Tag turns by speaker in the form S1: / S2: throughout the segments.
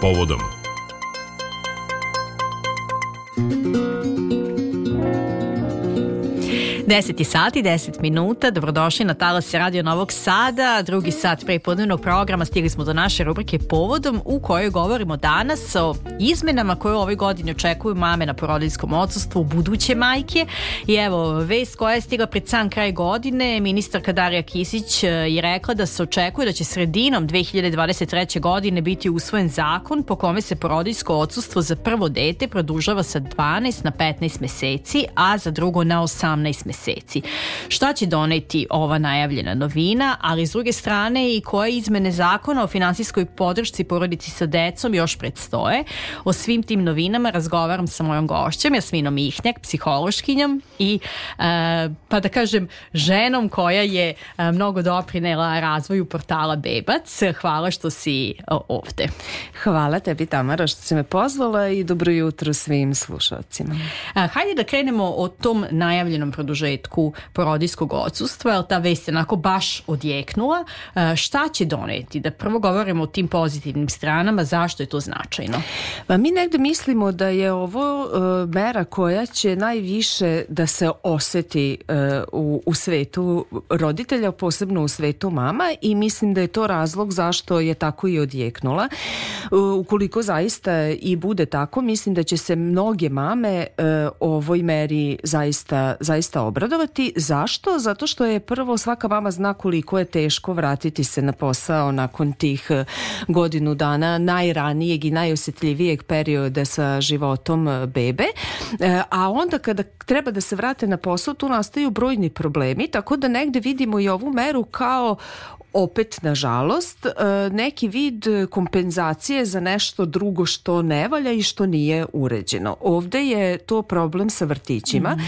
S1: povodom. 10 sati, 10 minuta, dobrodošli na Talas Radio Novog Sada, drugi sat prepodnevnog programa stigli smo do naše rubrike Povodom u kojoj govorimo danas o izmenama koje ove godine očekuju mame na porodiljskom odsustvu, buduće majke i evo vest koja je stigla pred sam kraj godine, ministarka Darija Kisić e, je rekla da se očekuje da će sredinom 2023. godine biti usvojen zakon po kome se porodiljsko odsustvo za prvo dete produžava sa 12 na 15 meseci, a za drugo na 18 meseci meseci. Šta će doneti ova najavljena novina, ali s druge strane i koje izmene zakona o finansijskoj podršci porodici sa decom još predstoje. O svim tim novinama razgovaram sa mojom gošćem, Jasminom Ihnjak, psihološkinjom i e, pa da kažem ženom koja je e, mnogo doprinela razvoju portala Bebac. Hvala što si e, ovde.
S2: Hvala tebi Tamara što si me pozvala i dobro jutro svim slušalcima.
S1: Hajde da krenemo o tom najavljenom produženju početku porodijskog odsustva, ta vest je onako baš odjeknula. E, šta će doneti? Da prvo govorimo o tim pozitivnim stranama, zašto je to značajno?
S2: Pa mi negde mislimo da je ovo e, mera koja će najviše da se oseti e, u, u svetu roditelja, posebno u svetu mama i mislim da je to razlog zašto je tako i odjeknula. ukoliko zaista i bude tako, mislim da će se mnoge mame ovoj meri zaista, zaista obradovati. Zašto? Zato što je prvo svaka mama zna koliko je teško vratiti se na posao nakon tih eh, godinu dana najranijeg i najosjetljivijeg perioda sa životom eh, bebe. Eh, a onda kada treba da se vrate na posao, tu nastaju brojni problemi, tako da negde vidimo i ovu meru kao opet, nažalost, e, neki vid kompenzacije za nešto drugo što ne valja i što nije uređeno. Ovde je to problem sa vrtićima. Mm.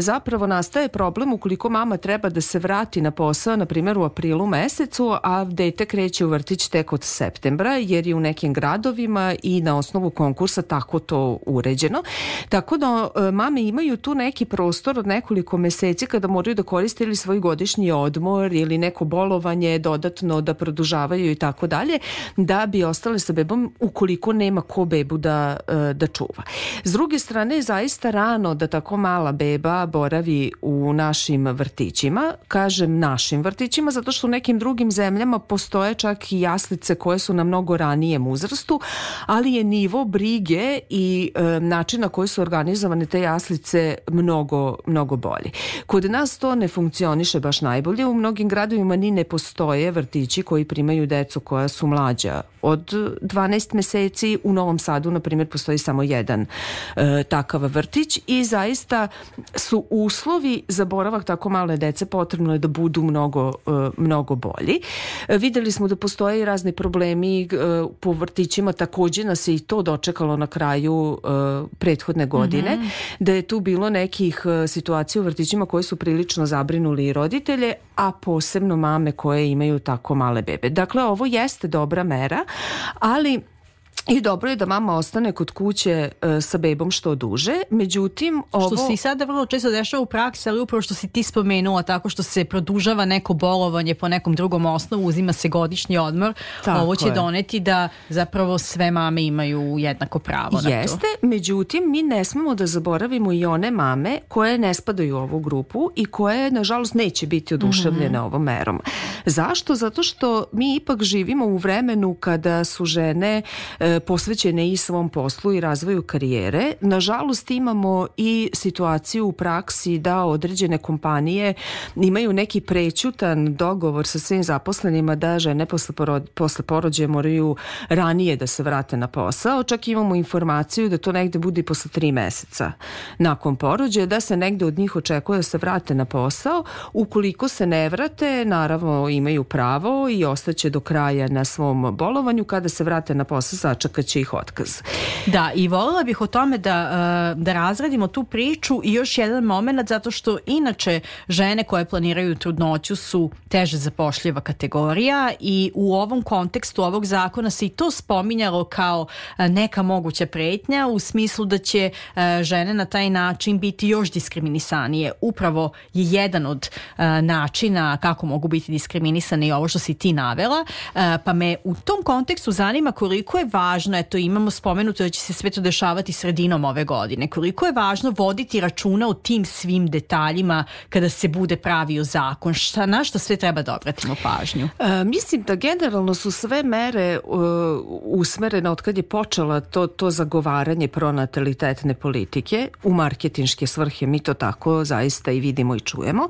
S2: Zapravo nastaje problem ukoliko mama treba da se vrati na posao, na primjer u aprilu mesecu, a dete kreće u vrtić tek od septembra, jer je u nekim gradovima i na osnovu konkursa tako to uređeno. Tako da e, mame imaju tu neki prostor od nekoliko meseci kada moraju da koriste ili svoj godišnji odmor ili neko bolovanje dodatno da produžavaju i tako dalje, da bi ostale sa bebom ukoliko nema ko bebu da, e, da čuva. S druge strane zaista rano da tako mala beba boravi u našim vrtićima, kažem našim vrtićima, zato što u nekim drugim zemljama postoje čak i jaslice koje su na mnogo ranijem uzrastu, ali je nivo brige i e, način koji su organizovane te jaslice mnogo, mnogo bolji. Kod nas to ne funkcioniše baš najbolje, u mnogim gradovima ni ne postoje postoje vrtići koji primaju decu koja su mlađa od 12 meseci u Novom Sadu na primjer postoji samo jedan e, takav vrtić i zaista su uslovi za boravak tako male dece potrebno je da budu mnogo e, mnogo bolji. E, videli smo da postoje i razni problemi e, po vrtićima takođe nas je i to dočekalo na kraju e, prethodne godine mm -hmm. da je tu bilo nekih e, situacija u vrtićima koje su prilično zabrinuli i roditelje, a posebno mame koje imaju imaju tako male bebe. Dakle, ovo jeste dobra mera, ali I dobro je da mama ostane kod kuće e, sa bebom što duže, međutim... Ovo... Što
S1: se
S2: i
S1: sada vrlo često dešava u praksi, ali upravo što si ti spomenula, tako što se produžava neko bolovanje po nekom drugom osnovu, uzima se godišnji odmor, tako ovo će je. doneti da zapravo sve mame imaju jednako pravo Jeste, na to. Jeste,
S2: međutim, mi ne smemo da zaboravimo i one mame koje ne spadaju u ovu grupu i koje, nažalost, neće biti oduševljene mm -hmm. ovom merom. Zašto? Zato što mi ipak živimo u vremenu kada su žene... E, posvećene i svom poslu i razvoju karijere. Nažalost imamo i situaciju u praksi da određene kompanije imaju neki prećutan dogovor sa svim zaposlenima da žene posle, porod, posle porođaja moraju ranije da se vrate na posao. Čak imamo informaciju da to negde bude posle tri meseca nakon porođaja, da se negde od njih očekuje da se vrate na posao. Ukoliko se ne vrate, naravno imaju pravo i ostaće do kraja na svom bolovanju. Kada se vrate na posao, dočekaće ih otkaz.
S1: Da, i voljela bih o tome da, e, da razradimo tu priču i još jedan moment zato što inače žene koje planiraju trudnoću su teže zapošljiva kategorija i u ovom kontekstu ovog zakona se i to spominjalo kao e, neka moguća pretnja u smislu da će e, žene na taj način biti još diskriminisanije. Upravo je jedan od načina kako mogu biti diskriminisane i ovo što si ti navela, pa me u tom kontekstu zanima koliko je važno važno, eto imamo spomenuto da će se sve to dešavati sredinom ove godine, koliko je važno voditi računa o tim svim detaljima kada se bude pravio zakon, šta, na što sve treba da obratimo pažnju?
S2: E, mislim da generalno su sve mere uh, usmerene od kad je počela to, to zagovaranje pronatalitetne politike u marketinške svrhe, mi to tako zaista i vidimo i čujemo.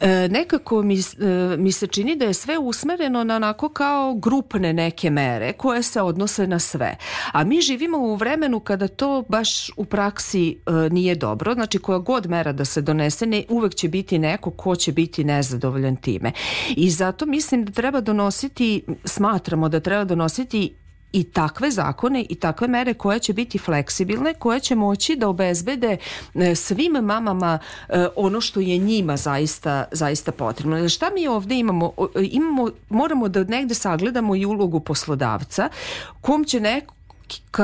S2: E, nekako mi, e, mi se čini da je sve usmereno na onako kao grupne neke mere koje se odnose na sve sve. A mi živimo u vremenu kada to baš u praksi e, nije dobro, znači koja god mera da se donese, ne, uvek će biti neko ko će biti nezadovoljan time. I zato mislim da treba donositi, smatramo da treba donositi i takve zakone i takve mere koje će biti fleksibilne, koje će moći da obezbede e, svim mamama e, ono što je njima zaista, zaista potrebno. Šta mi ovde imamo? imamo? Moramo da negde sagledamo i ulogu poslodavca, kom će neko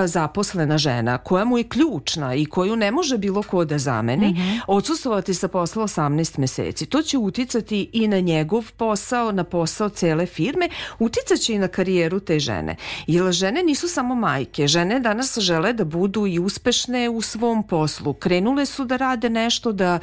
S2: zaposlena žena koja mu je ključna i koju ne može bilo ko da zameni, mm -hmm. odsustovati sa posla 18 meseci. To će uticati i na njegov posao, na posao cele firme, uticaće i na karijeru te žene. Jer žene nisu samo majke, žene danas žele da budu i uspešne u svom poslu. Krenule su da rade nešto, da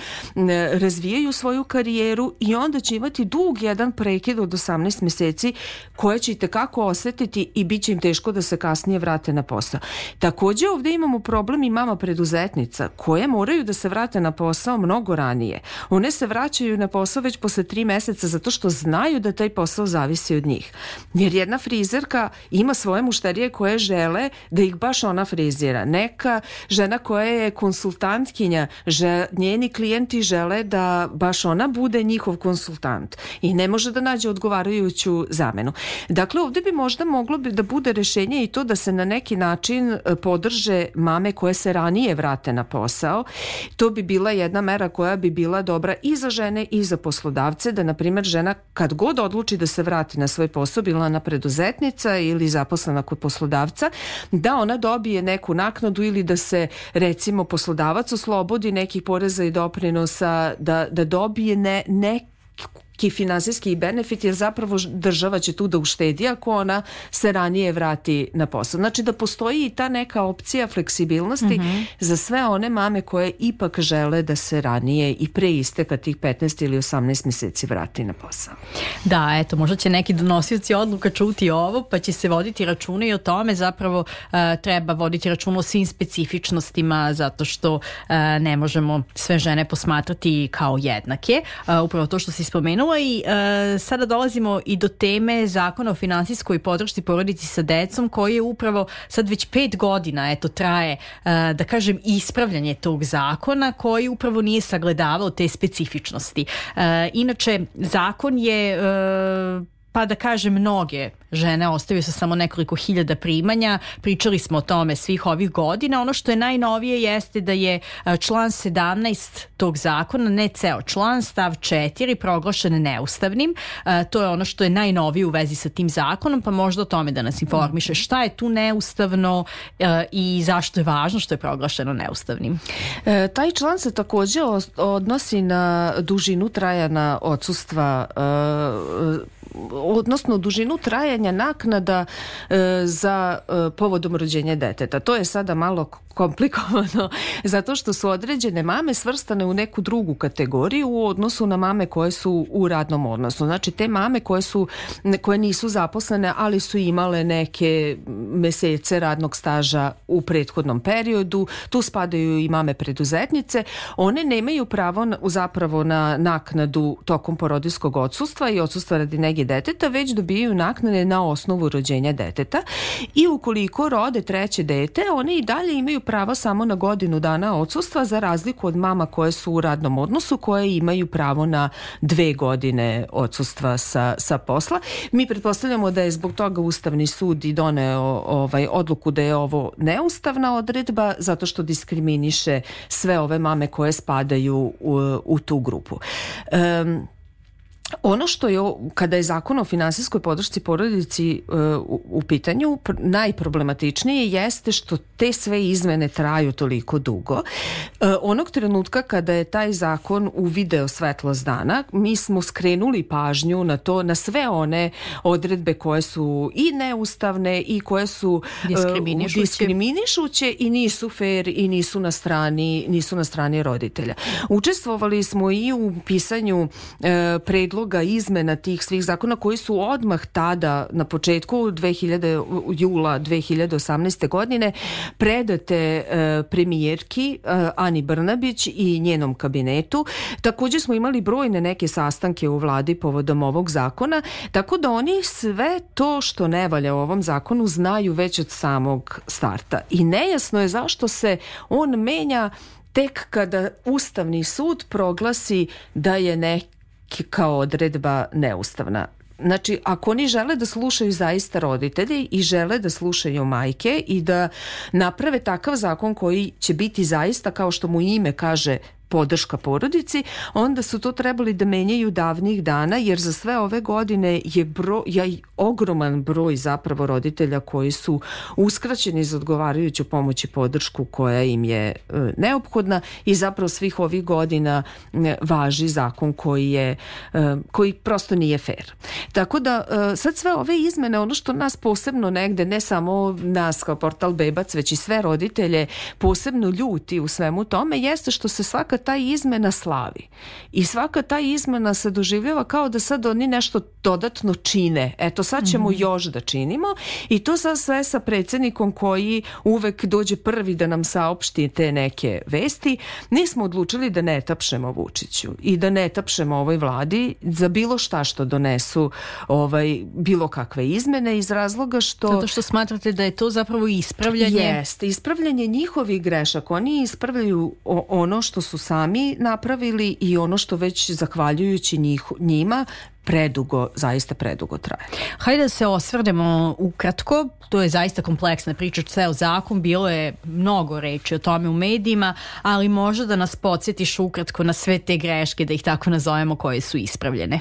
S2: razvijaju svoju karijeru i onda će imati dug jedan prekid od 18 meseci koje će i tekako osetiti i bit će im teško da se kasnije vrate na posao. Takođe ovde imamo problem i mama preduzetnica koje moraju da se vrate na posao mnogo ranije. One se vraćaju na posao već posle tri meseca zato što znaju da taj posao zavisi od njih. Jer jedna frizerka ima svoje mušterije koje žele da ih baš ona frizira. Neka žena koja je konsultantkinja, že, njeni klijenti žele da baš ona bude njihov konsultant i ne može da nađe odgovarajuću zamenu. Dakle, ovde bi možda moglo bi da bude rešenje i to da se na neki način e, podrže mame koje se ranije vrate na posao. To bi bila jedna mera koja bi bila dobra i za žene i za poslodavce, da na primer žena kad god odluči da se vrati na svoj posao, bila na preduzetnica ili zaposlena kod poslodavca, da ona dobije neku naknadu ili da se recimo poslodavac oslobodi nekih poreza i doprinosa, da, da dobije ne, ne neki finansijski benefit jer zapravo država će tu da uštedi ako ona se ranije vrati na posao. Znači da postoji i ta neka opcija fleksibilnosti mm -hmm. za sve one mame koje ipak žele da se ranije i pre isteka tih 15 ili 18 meseci vrati na posao.
S1: Da, eto, možda će neki donosioci odluka čuti ovo, pa će se voditi računa i o tome zapravo uh, treba voditi računa o svim specifičnostima zato što uh, ne možemo sve žene posmatrati kao jednake. Uh, upravo to što si spomenula Novoj, e, sada dolazimo i do teme zakona o finansijskoj podršci porodici sa decom koji je upravo sad već pet godina eto traje e, da kažem ispravljanje tog zakona koji upravo nije sagledavao te specifičnosti. E, inače, zakon je pa da kažem mnoge žene ostaju sa samo nekoliko hiljada primanja. Pričali smo o tome svih ovih godina. Ono što je najnovije jeste da je član 17 tog zakona, ne ceo član, stav 4 proglašen neustavnim. To je ono što je najnovije u vezi sa tim zakonom, pa možda o tome da nas informiše šta je tu neustavno i zašto je važno što je proglašeno neustavnim.
S2: E, taj član se takođe odnosi na dužinu trajana odsustva e, odnosno dužinu trajanja naknada e, za e, povodom rođenja deteta. To je sada malo komplikovano zato što su određene mame svrstane u neku drugu kategoriju u odnosu na mame koje su u radnom odnosu. Znači te mame koje su koje nisu zaposlene, ali su imale neke mesece radnog staža u prethodnom periodu, tu spadaju i mame preduzetnice, one nemaju pravo na, zapravo na naknadu tokom porodiljskog odsustva i odsustva radi nege nege deteta, već dobijaju naknade na osnovu rođenja deteta i ukoliko rode treće dete, one i dalje imaju pravo samo na godinu dana odsustva za razliku od mama koje su u radnom odnosu, koje imaju pravo na dve godine odsustva sa, sa posla. Mi pretpostavljamo da je zbog toga Ustavni sud i doneo ovaj, odluku da je ovo neustavna odredba zato što diskriminiše sve ove mame koje spadaju u, u tu grupu. Um, Ono što je, kada je zakon o finansijskoj podršci porodici e, u, u pitanju, najproblematičnije jeste što te sve izmene traju toliko dugo. E, onog trenutka kada je taj zakon uvideo svetlost dana, mi smo skrenuli pažnju na to, na sve one odredbe koje su i neustavne i koje su e, diskriminišuće, diskriminišuće i nisu fair i nisu na strani, nisu na strani roditelja. Učestvovali smo i u pisanju e, predloga predloga izmena tih svih zakona koji su odmah tada na početku 2000, jula 2018. godine predate e, premijerki e, Ani Brnabić i njenom kabinetu. Takođe smo imali brojne neke sastanke u vladi povodom ovog zakona, tako da oni sve to što ne valja u ovom zakonu znaju već od samog starta. I nejasno je zašto se on menja tek kada Ustavni sud proglasi da je neki kao odredba neustavna. Znači, ako oni žele da slušaju zaista roditelji i žele da slušaju majke i da naprave takav zakon koji će biti zaista, kao što mu ime kaže, podrška porodici, onda su to trebali da menjaju davnih dana, jer za sve ove godine je broj, ja, ogroman broj zapravo roditelja koji su uskraćeni za odgovarajuću pomoć i podršku koja im je e, neophodna i zapravo svih ovih godina e, važi zakon koji je e, koji prosto nije fair. Tako da sad sve ove izmene, ono što nas posebno negde, ne samo nas kao portal Bebac, već i sve roditelje posebno ljuti u svemu tome, jeste što se svaka ta izmena slavi i svaka ta izmena se doživljava kao da sad oni nešto dodatno čine. Eto sad ćemo mm još da činimo i to sad sve sa predsednikom koji uvek dođe prvi da nam saopšti te neke vesti. Nismo odlučili da ne tapšemo Vučiću i da ne tapšemo ovoj vladi za bilo šta što donesu ovaj, bilo kakve izmene iz razloga što...
S1: Zato što smatrate da je to zapravo ispravljanje?
S2: Jeste, ispravljanje njihovih grešaka. Oni ispravljaju ono što su sami napravili i ono što već zahvaljujući njih, njima predugo, zaista predugo traje.
S1: Hajde da se osvrnemo ukratko, to je zaista kompleksna priča, ceo zakon, bilo je mnogo reči o tome u medijima, ali možda da nas podsjetiš ukratko na sve te greške, da ih tako nazovemo, koje su ispravljene.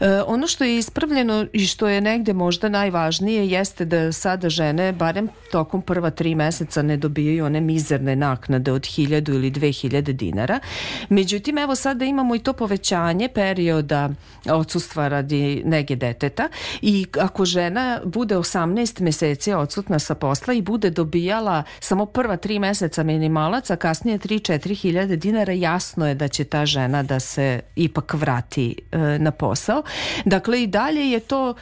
S2: E, ono što je ispravljeno i što je negde možda najvažnije jeste da sada žene, barem tokom prva tri meseca, ne dobijaju one mizerne naknade od 1000 ili 2000 dinara. Međutim, evo sada imamo i to povećanje perioda odsustva roditeljstva radi nege deteta i ako žena bude 18 meseci odsutna sa posla i bude dobijala samo prva 3 meseca minimalac, a kasnije 3-4 hiljade dinara, jasno je da će ta žena da se ipak vrati e, na posao. Dakle, i dalje je to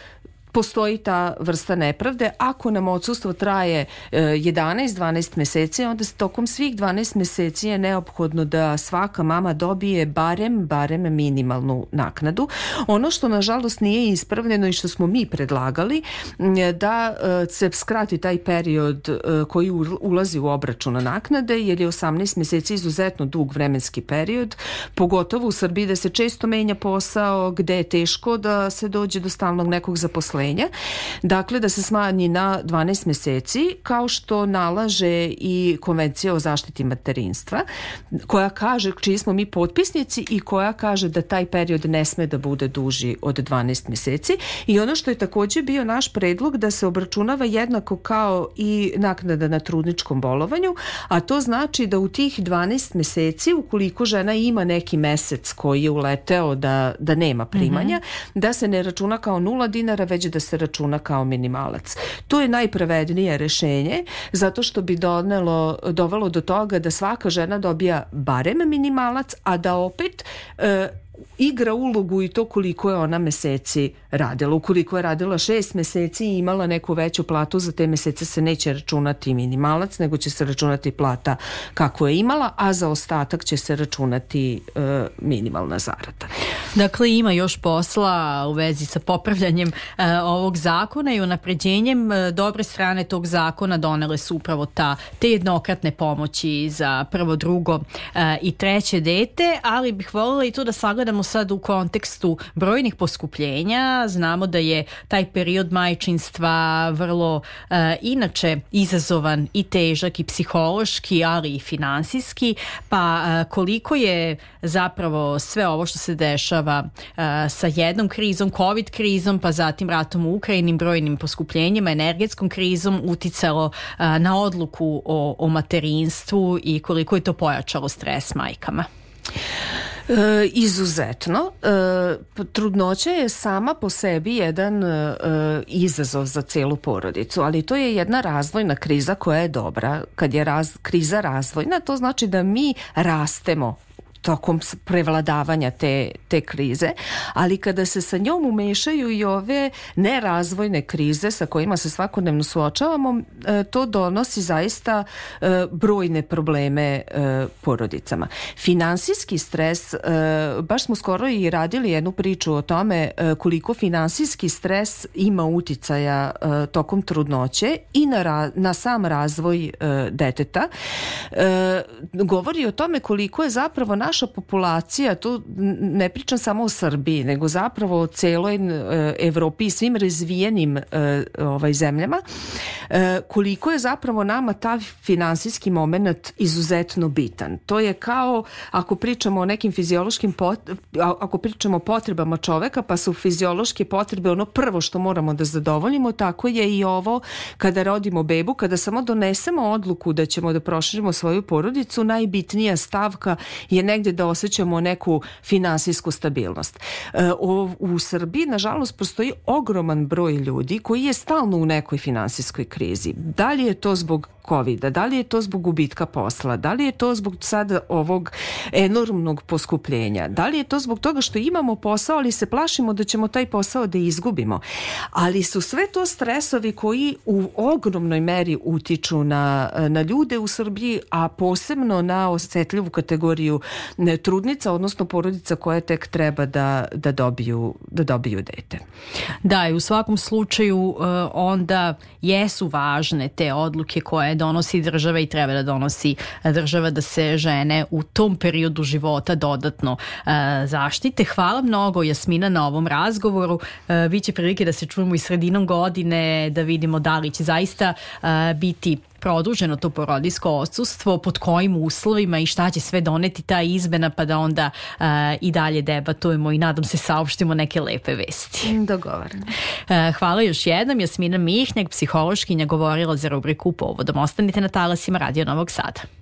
S2: postoji ta vrsta nepravde. Ako nam odsustvo traje 11-12 e, meseci, onda tokom svih 12 meseci je neophodno da svaka mama dobije barem, barem minimalnu naknadu. Ono što nažalost nije ispravljeno i što smo mi predlagali, da e, se skrati taj period e, koji ulazi u obračun naknade, jer je 18 meseci izuzetno dug vremenski period, pogotovo u Srbiji da se često menja posao, gde je teško da se dođe do stalnog nekog zaposlenja zaposlenja, dakle da se smanji na 12 meseci kao što nalaže i konvencija o zaštiti materinstva koja kaže čiji smo mi potpisnici i koja kaže da taj period ne sme da bude duži od 12 meseci i ono što je takođe bio naš predlog da se obračunava jednako kao i naknada na trudničkom bolovanju, a to znači da u tih 12 meseci ukoliko žena ima neki mesec koji je uleteo da, da nema primanja, mm -hmm. da se ne računa kao 0 dinara već da se računa kao minimalac. To je najpravednije rešenje zato što bi donelo, dovelo do toga da svaka žena dobija barem minimalac, a da opet e, igra ulogu i to koliko je ona meseci radila. Ukoliko je radila šest meseci i imala neku veću platu, za te mesece se neće računati minimalac, nego će se računati plata kako je imala, a za ostatak će se računati e, minimalna zarada.
S1: Dakle, ima još posla u vezi sa popravljanjem e, ovog zakona i unapređenjem e, dobre strane tog zakona donele su upravo ta, te jednokratne pomoći za prvo, drugo e, i treće dete, ali bih voljela i to da sagledamo sad u kontekstu brojnih poskupljenja. Znamo da je taj period majčinstva vrlo e, inače izazovan i težak i psihološki, ali i finansijski, pa e, koliko je zapravo sve ovo što se dešava suočava sa jednom krizom, covid krizom, pa zatim ratom u Ukrajini, brojnim poskupljenjima, energetskom krizom uticalo na odluku o, o materinstvu i koliko je to pojačalo stres majkama?
S2: E, izuzetno. E, trudnoća je sama po sebi jedan e, izazov za celu porodicu, ali to je jedna razvojna kriza koja je dobra. Kad je raz, kriza razvojna, to znači da mi rastemo tokom prevladavanja te, te krize, ali kada se sa njom umešaju i ove nerazvojne krize sa kojima se svakodnevno suočavamo, e, to donosi zaista e, brojne probleme e, porodicama. Finansijski stres, baš smo skoro i radili jednu priču o tome koliko finansijski stres ima uticaja tokom trudnoće i na, na sam razvoj deteta, govori o tome koliko je zapravo naš naša populacija, to ne pričam samo o Srbiji, nego zapravo o celoj e, Evropi i svim razvijenim e, ovaj, zemljama, E, koliko je zapravo nama ta finansijski moment izuzetno bitan. To je kao ako pričamo o nekim fiziološkim pot, ako pričamo o potrebama čoveka, pa su fiziološke potrebe ono prvo što moramo da zadovoljimo, tako je i ovo kada rodimo bebu, kada samo donesemo odluku da ćemo da proširimo svoju porodicu, najbitnija stavka je negde da osjećamo neku finansijsku stabilnost. E, u Srbiji, nažalost, postoji ogroman broj ljudi koji je stalno u nekoj finansijskoj krizi krizi. Da li je to zbog covid -a? Da li je to zbog gubitka posla? Da li je to zbog sada ovog enormnog poskupljenja? Da li je to zbog toga što imamo posao, ali se plašimo da ćemo taj posao da izgubimo? Ali su sve to stresovi koji u ogromnoj meri utiču na, na ljude u Srbiji, a posebno na osetljivu kategoriju trudnica, odnosno porodica koja tek treba da, da, dobiju, da dobiju dete.
S1: Da, i u svakom slučaju e, onda jesu važne te odluke koje donosi država i treba da donosi e, država da se žene u tom periodu života dodatno e, zaštite. Hvala mnogo Jasmina na ovom razgovoru. E, biće prilike da se čujemo i sredinom godine, da vidimo da li će zaista e, biti produženo to porodijsko odsustvo, pod kojim uslovima i šta će sve doneti ta izmena pa da onda uh, i dalje debatujemo i nadam se saopštimo neke lepe vesti.
S2: Dogovoreno. Uh,
S1: hvala još jednom, Jasmina Mihnjak, psihološkinja, govorila za rubriku povodom. Ostanite na talasima Radio Novog Sada.